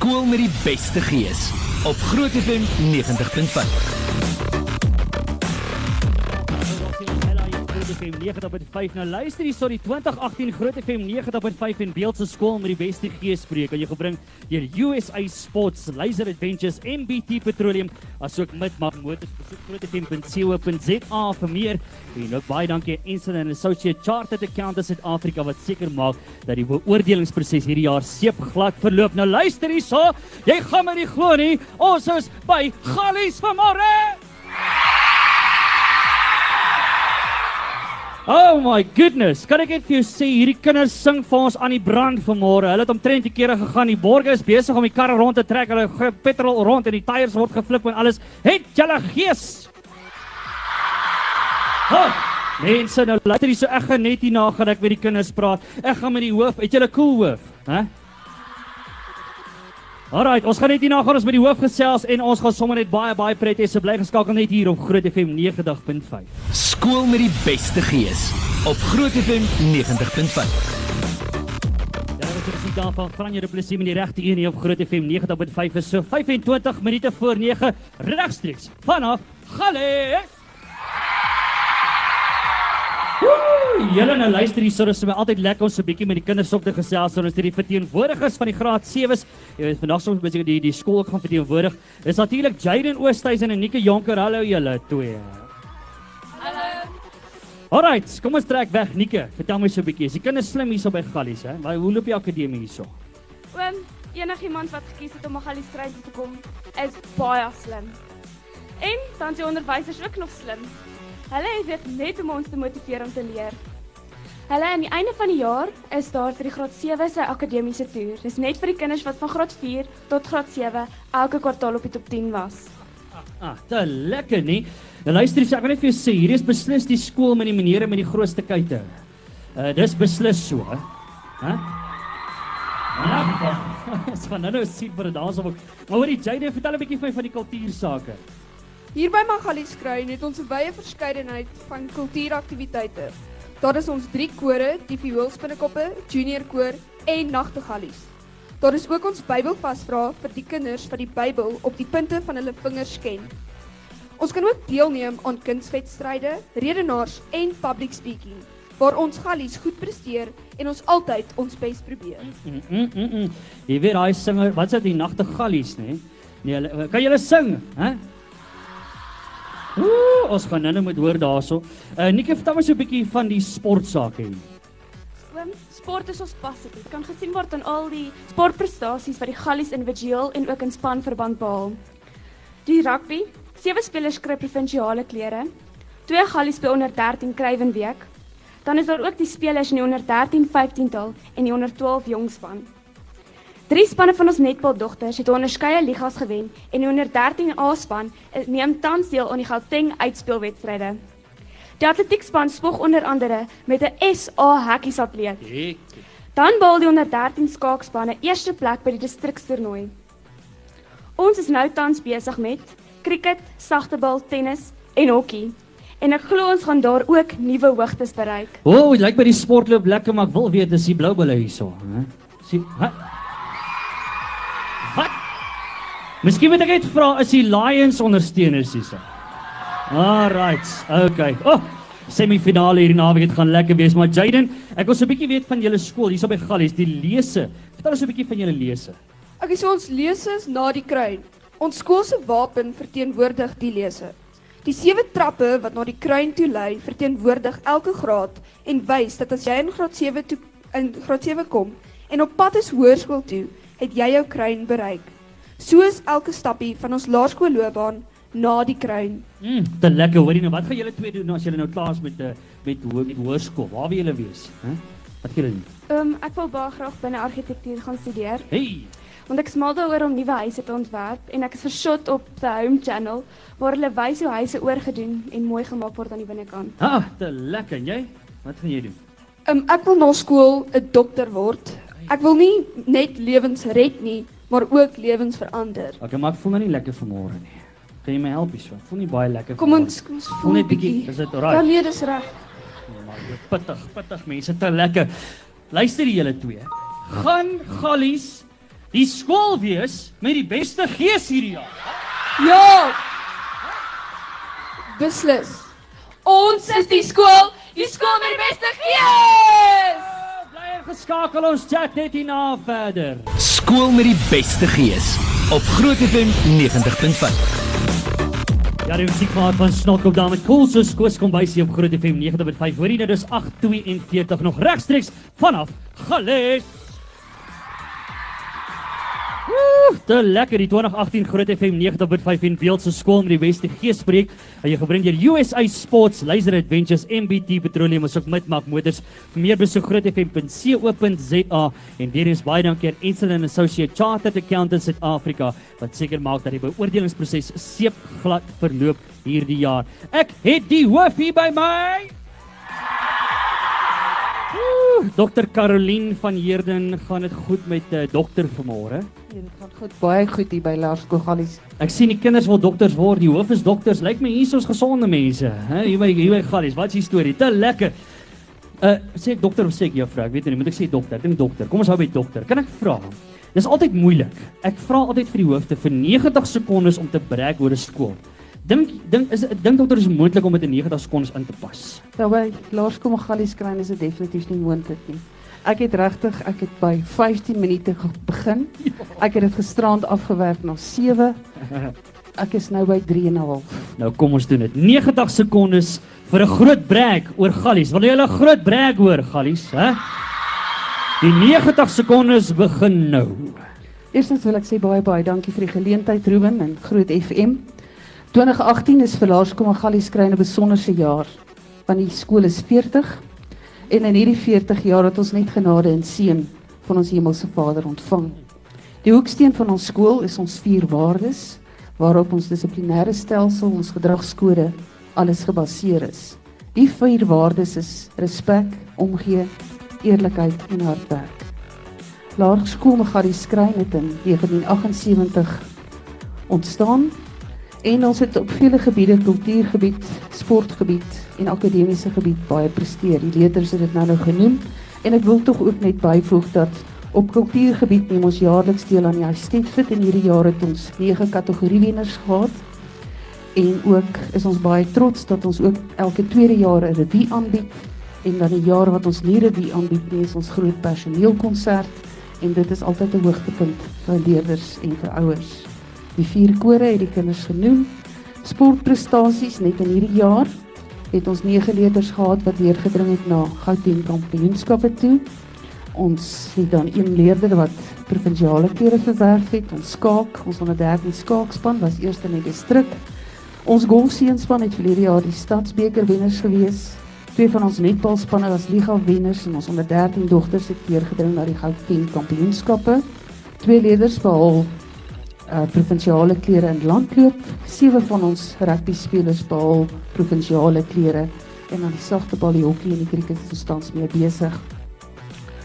Skool met die beste gees op Groot FM 90.5. FM 90.5 nou. Luister hier sorry 2018 Groot FM 90.5 en Beeld se skool met die beste gees spreek aan jou gebring deur USA Sports Laser Adventures MBT Petroleum asook Midmag Motors. Besoek grootfm.co.za vir meer. En ook baie dankie Instant and Associate Chartered Accountants Suid-Afrika wat seker maak dat die beoordelingsproses hierdie jaar seepglad verloop. Nou luister hierso. Jy gaan my nie glo nie. Ons is by Gallies vanmôre Oh my goodness, kan ek net vir jou sê hierdie kinders sing vir ons aan die brand vanmôre. Hulle het omtrent die kere gegaan. Die borgers is besig om die karre rond te trek. Hulle gooi petrol rond en die tyres word geflip en alles. Het julle gees? Oh, mense, nou luister hier so ek gaan net hier na gaan ek met die kinders praat. Ek gaan met die hoof. Het julle cool hoof, hè? Alright, ons gaan net hierna gaan ons met die hoof gesels en ons gaan sommer net baie baie pret hê. So bly geskakel net hier op Groot FM 90.5. Skool met die beste gees op Groot FM 90.5. Ja, dit is die dag van Franje de Plessis met die regte een hier op Groot FM 90.5 is so 25 minute voor 9 regstreeks vanaf Gale. Julle nou luister hier, so dis my altyd lekker om so 'n bietjie met die kinders op te gesels. Ons het die verteenwoordigers van die graad 7s. Jy weet vandag soms besig die die skool gaan verteenwoordig. Dis natuurlik Jaden Oosthuizen en Nike Jonker. Hallo julle twee. Hallo. Alright, kom ons trek weg Nike. Vertel my so 'n bietjie. Is die kinders slim hierso by Gallies, hè? Maar hoe loop die akademie hierso? Oom, enigiemand wat gekies het om na Galliesstryd toe te kom, is baie slim. En dan die onderwysers ook nog slim. Hulle weet net om ons te motiveer om te leer. Hulle aan die einde van die jaar is daar vir die graad 7 se akademiese toer. Dis net vir die kinders wat van graad 4 tot graad 7 elke kwartaal op die top 10 was. Ah, te lekker nie. Nou luister, ek wil net vir jou sê, hierdie is beslis die skool met die menere met die grootste kuite. Uh dis beslis so, hè? Ja, ons gaan nou nou sien vir 'n dans op. Maar hoorie, Jade, vertel 'n bietjie vir my van die kultuursake. Hier by Magalies Kruin het ons 'n wye verskeidenheid van kultuuraktiwiteite. Daar is ons drie kore, die vioolspinnekoppe, junior koor en nagtegallies. Daar is ook ons Bybelvasvra vir die kinders wat die Bybel op die punte van hulle vingers ken. Ons kan ook deelneem aan kunswedstryde, redenaars en public speaking waar ons gallies goed presteer en ons altyd ons bes probeer. Mm, mm, mm, mm. Jy weet daai singer, wat is dit die nagtegallies, nê? Nee, hulle kan julle sing, hè? Ooh, ons gaan nou net moet hoor daarso. Uh Nikki, vertel my so 'n bietjie van die sportsake hier. Oom, sport is ons passie. Dit kan gesien word aan al die sportprestasies wat die Gallies individueel en ook in spanverband behaal. Die rugby, sewe spelers kry provinsiale klere. Twee Gallies speel onder 13 Kruiwenweek. Dan is daar ook die spelers in die onder 13 15tal en die onder 12 jongspan. Drie spanne van ons netbaldogters het onderskeie ligas gewen en die onder 13 A-span neem tans deel aan die Gauteng uitspeelwedstryde. Die atletiekspan spog onder andere met 'n SA hekkiesatleet. Dan behaal die onder 13 skaakspanne eerste plek by die distrikstoernooi. Ons is nou tans besig met krieket, sagtebal, tennis en hokkie. En ek glo ons gaan daar ook nuwe hoogtes bereik. O, oh, dit lyk by die sport loop lekker, maar ek wil weet dis die blou bulle hierso, hè? Sien, hè? Miskien moet ek net vra is die Lions ondersteuners hierso? Alright. Okay. Oh, semifinale hierdie naweek het gaan lekker wees, maar Jaden, ek wil so 'n bietjie weet van julle skool hierso by Gallies, die lese. Vertel ons 'n bietjie van julle lese. Ek is ons leses na die kruin. Ons skool se wapen verteenwoordig die lese. Die sewe trappe wat na die kruin toe lei, verteenwoordig elke graad en wys dat as jy in graad 7 toe in graad 7 kom en op pad is hoërskool toe, het jy jou kruin bereik. So is elke stappie van ons laerskoolloopbaan na die kruin. Mm, te lekker. Hoorie nou, wat gaan julle twee doen as julle nou klaar is met 'n met ho met hoërskool? Waar wil julle wees, hè? Wat gaan julle doen? Ehm um, ek wil baie graag binne argitektuur gaan studeer. Hey, Want ek is mal daaroor om nuwe huise te ontwerp en ek is vershot op the Home Channel waar hulle wys hoe huise oorgedoen en mooi gemaak word aan die binnekant. ah, te lekker. En jy? Wat gaan jy doen? Um, ek wil na skool 'n dokter word. Ek wil nie net lewens red nie, maar ook lewens verander. Okay, maar ek voel nou nie lekker vanmôre nie. Kan jy my help hierso? Ek voel nie baie lekker. Kom ons kom ons Voel net bietjie. Is dit Ja alright? nee, dis reg. Nee, maar jy pittig, pittig mense, te lekker. Luister die julle twee. Gaan Gallies die skool wees met die beste gees hierdie jaar. Ja. Beslis. Ons is die skool, die skool met die beste gees. Bly geskakel ons chat net hierna verder. Skool met die beste gees op Groot FM 90.5. Ja, die musiek maak van Snot op daar met Cool so skoos kom by sy op Groot FM 90.5. Hoorie nou dis 8:42 nog regstreeks vanaf Gales. Te lekker die 2018 Groot FM 90.5 en beeld se skool met die beste geespreek. En jy gebring deur USA Sports, Laser Adventures, MBT Petroleum en ook Midmark Motors. Vir meer besoek grootfm.co.za en weer eens baie dankie aan and Associate Chartered Accountants South Africa wat seker maak dat die beoordelingsproses seepglad verloop hierdie jaar. Ek het die hoof hier by my. Dr Caroline van Heerden, gaan dit goed met uh, dokter vanmôre? Ja, dit gaan goed, baie goed hier by Laerskool Gallies. Ek sien die kinders wil dokters word, die hoof is dokters. Lyk my hier is ons gesonde mense, hè? Hier by hier by Gallies. Wat is die storie? Te lekker. Uh sê ek dokter of sê ek juffrou? Ek weet nie, moet ek sê dokter? Ek dink dokter. Kom ons hou by dokter. Kan ek vra? Dis altyd moeilik. Ek vra altyd vir die hoofde vir 90 sekondes om te breek oor 'n skool. Dink dink is dink dokter is moontlik om dit in 90 sekondes in te pas. By Laerskool Gallies kry is dit definitief nie moontlik nie. Ek het regtig, ek het by 15 minute begin. Ek het dit gisterand afgewerk na 7. Ek is nou by 3 en 'n half. Nou kom ons doen dit. 90 sekondes vir 'n groot breek oor Gallies. Wil jy 'n groot breek hoor Gallies, hè? Die 90 sekondes begin nou. Eerstens wil ek sê baie baie dankie vir die geleentheid Ruben en Groot FM. 2018 is vir Laerskool Gallies kry 'n besonderse jaar want die skool is 40 en in hierdie 40 jaar het ons net genade en seën van ons hemelse Vader ontvang. Die hoeksteen van ons skool is ons vier waardes waarop ons dissiplinêre stelsel, ons gedragskode alles gebaseer is. Die vier waardes is respek, omgee, eerlikheid en hardwerk. Laerskool Megadie Skrein het in 1978 ontstaan en ons het op vele gebiede, kultuurgebied, sportgebied en akademiese gebied baie presteer. Die leerders het dit nou nou genoem en ek wil tog ook net byvoeg dat op kultuurgebied neem ons jaarliks deel aan die Estetfit en hierdie jaar het ons 9 kategoriewenners gehad. En ook is ons baie trots dat ons ook elke tweede jaar 'n revue aanbied en dan die jaar wat ons nie revue aanbied nie is ons groot personeelkonsert en dit is altyd 'n hoogtepunt vir leerders en vir ouers. Die vier kore het die kinders genoem. Sportprestasies net in hierdie jaar het ons 9 leerders gehad wat deurgedring het na Gauteng Kampioenskappe toe. Ons het dan een leerder wat provinsiale kere verwerf het. Ons skaak, ons onder 13 skaakspan was eerste in die distrik. Ons golfseenspan het verlede jaar die stadsbeker wenners gewees. Twee van ons netbalspanne was liga wenners en ons onder 13 dogters het deurgedring na die Gauteng Kampioenskappe. Twee leerders behaal uh provinsiale klere in landloop. Sewe van ons rugby spelers behaal provinsiale klere en dan die sagte bal, die hokkie en die krieket is tans mee besig.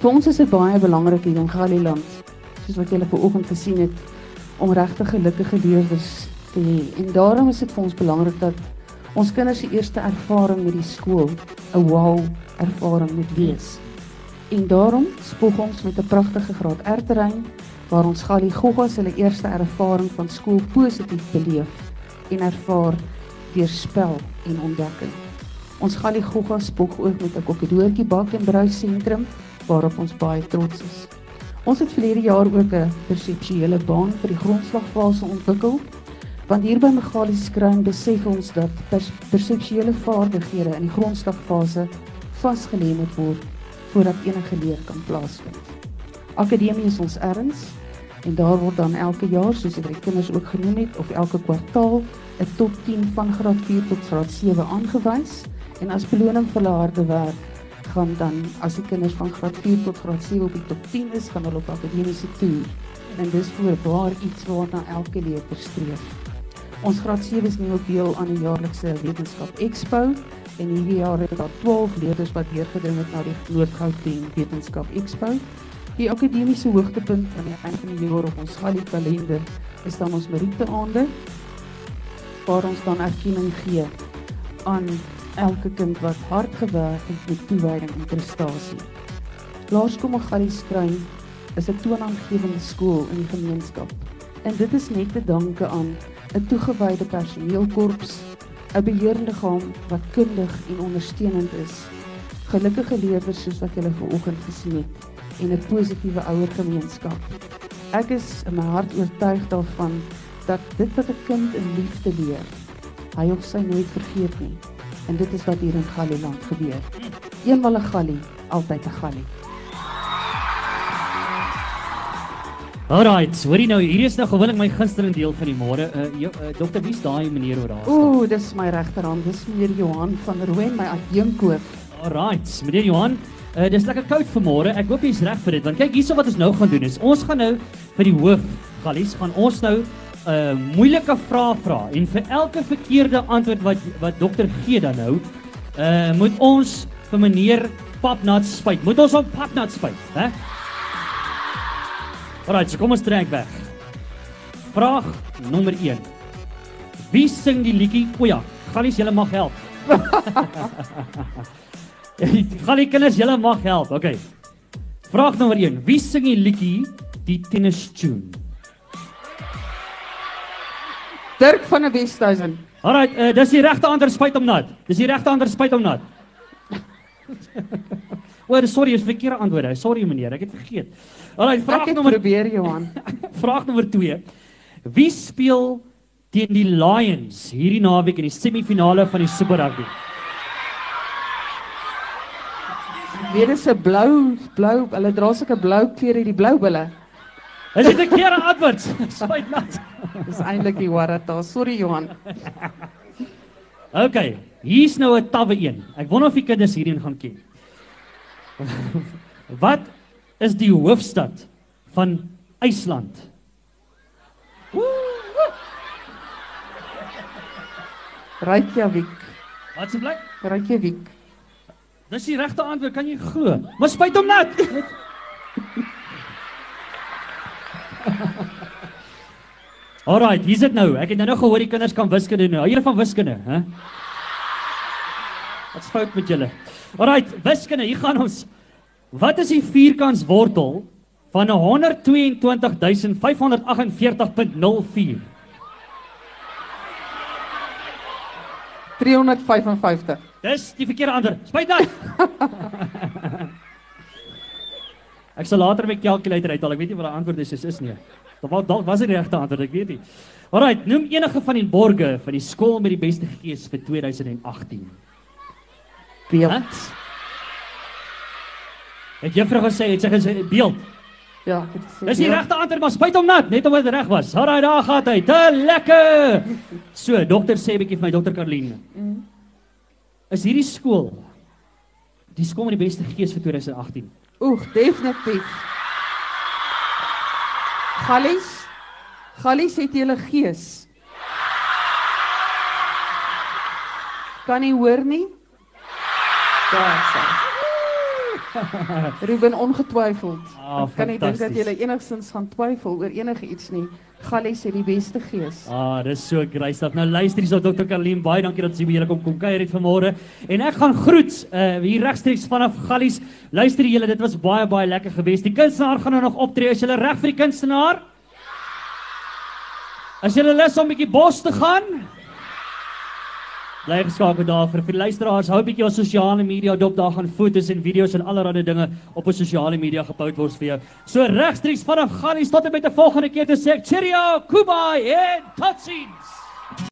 Vir ons is dit baie belangrik hier in Galiland, soos wat julle vanoggend gesien het, om regtig gelukkige leerders te hê. En daarom is dit vir ons belangrik dat ons kinders se eerste ervaring met die skool 'n wow ervaring moet wees. En daarom spog ons met 'n pragtige graad R terrein waar ons Gali Goggas hulle eerste ervaring van skool positief beleef en ervaar deur spel en ontdekking. Ons Gali Goggas spog ook met 'n kokkedoortjie bak en brou sentrum waarop ons baie trots is. Ons het verlede jaar ook 'n perseptuele baan vir die grondslagfase ontwikkel. Want hier by Megali Skruin besef ons dat pers perseptuele vaardighede in die grondslagfase vasgelê moet word voordat enige leer kan plaasvind. Akademie is ons erns en daar word dan elke jaar soos dit die kinders ook genoem het of elke kwartaal 'n top 10 van graad 4 tot graad 7 aangewys en as beloning vir hulle harde werk gaan dan as die kinders van graad 4 tot graad 7 op die top 10 is, gaan hulle op akademiese toer. En dis voorbaar iets waarna elke leerder streef. Ons graad 7 is nou ook deel aan die jaarlikse wetenskap Expo en hierdie jaar het daar 12 leerders wat deurgedring het na die Noord-Gauteng Wetenskap Expo. Die akademiese hoogtepunt aan die einde van die jaar op ons Gali kalender is dan ons Marieteaande waar ons dan erkenning gee aan elke kind wat hard gewerk het met toewyding en prestasie. Laerskool Gali skryf is 'n toonaangewende skool in die gemeenskap. En dit is net te danke aan 'n toegewyde personeelkorps, 'n beheerliggaam wat kundig en ondersteunend is, gelukkige leerders soos wat julle vanoggend gesien het en 'n positiewe ouergemeenskap. Ek is in my hart oortuig daarvan dat dit wat 'n kind in liefde leer, hy of sy nooit vergeet nie. En dit is wat hier in Galieland gebeur. Eenmal 'n Galie, altyd 'n Galie. Alright, hoorie nou, hier is nou gewoonlik my gunsteling deel van die môre. Uh, jo, uh dokter, wie's daai meneer oor daar? Ooh, dis my regterhand, dis meneer Johan van Rooyen, my adjunkhoof. Alright, meneer Johan, uh, dis lekker koud vanmôre. Ek hoop jy's reg vir dit want kyk hierso wat ons nou gaan doen is ons gaan nou vir die hoof Galies gaan ons nou 'n uh, moeilike vraag vra en vir elke verkeerde antwoord wat wat dokter gee dan nou, uh moet ons vir meneer Papnat spyt. Moet ons hom Papnat spyt, hè? Alright, so kom ons trek weg. Vraag nommer 1. Wie sing die liedjie? O ja, Galies, julle mag help. Gaan die kinders julle mag help. Okay. Vraag nommer 1. Wie sing die liedjie die tennis tune? Dirk van der Westhuizen. Alright, uh, dis die regte antwoord spyt om nat. Dis die regte antwoord spyt om nat. O, sorry, is verkeerde antwoorde. Sorry meneer, ek het vergeet. Ek vraag het nommer probeer Johan. vraag nommer 2. Wie speel teen die Lions hierdie naweek in die semifinale van die Super Rugby? Weer is 'n blou blou, hulle dra sulke blou klere, die blou bulle. Is dit 'n verkeerde antwoord? Spyt nat. Dis eintlik die Waratah. Sorry Johan. OK, hier's nou 'n tawwe een. Ek wonder of die kinders hierheen gaan ken. Wat is die hoofstad van IJsland? Reykjavik. Wat se plek? Reykjavik. Dis die regte antwoord, kan jy glo? Maar spyt hom nat. Alright, hier's dit nou. Ek het nou nog gehoor die kinders kan wiskunde doen. Hou julle van wiskunde, hè? Wat's fout met julle? Alright, wiskunde, hier gaan ons. Wat is die vierkantswortel van 122548.04? 355. Dis die verkeerde antwoord. Spyt nou. ek sal later my kalkulator uithaal. Ek weet nie wat die antwoord is, is, is nie. Dalk dalk was dit die regte antwoord, ek weet nie. Alrite, noem enige van die borge van die skool met die beste gees vir 2018. Beeld. Het juffrou gesê, het sy gesê beeld. Ja, ek het gesê. Dis die regte antwoord, maar spyt hom nat, net omdat dit reg was. Alraai, daar gaan hy. Te lekker. So, dokter sê 'n bietjie vir my dokter Karline. Is hierdie skool die skool met die beste gees vir 2018? Oeg, definitief. Gallies. Gallies het julle gees. Kan nie hoor nie? Daar sê. Ruben ongetwyfeld. Ah, kan nie dink dat jy enigstens gaan twyfel oor enige iets nie. Gallies het die beste gees. Ah, dis so great stuff. Nou luister hierso Dr. Karlien, baie dankie dat jy by julle kom kom kuier het vanmôre. En ek gaan groet uh hier regstreeks vanaf Gallies. Luister julle, dit was baie baie lekker geweest. Die kunstenaar gaan nou nog optree. Is julle reg vir die kunstenaar? As julle lus om 'n bietjie bos te gaan? Bly geskakel daar vir luisteraars. Hou 'n bietjie op sosiale media dop. Daar gaan foto's en video's en allerlei dinge op op sosiale media gepost word vir jou. So regstreeks vanaf Gallies tot en met 'n volgende keer te sê cheerio, kubai en totsiens.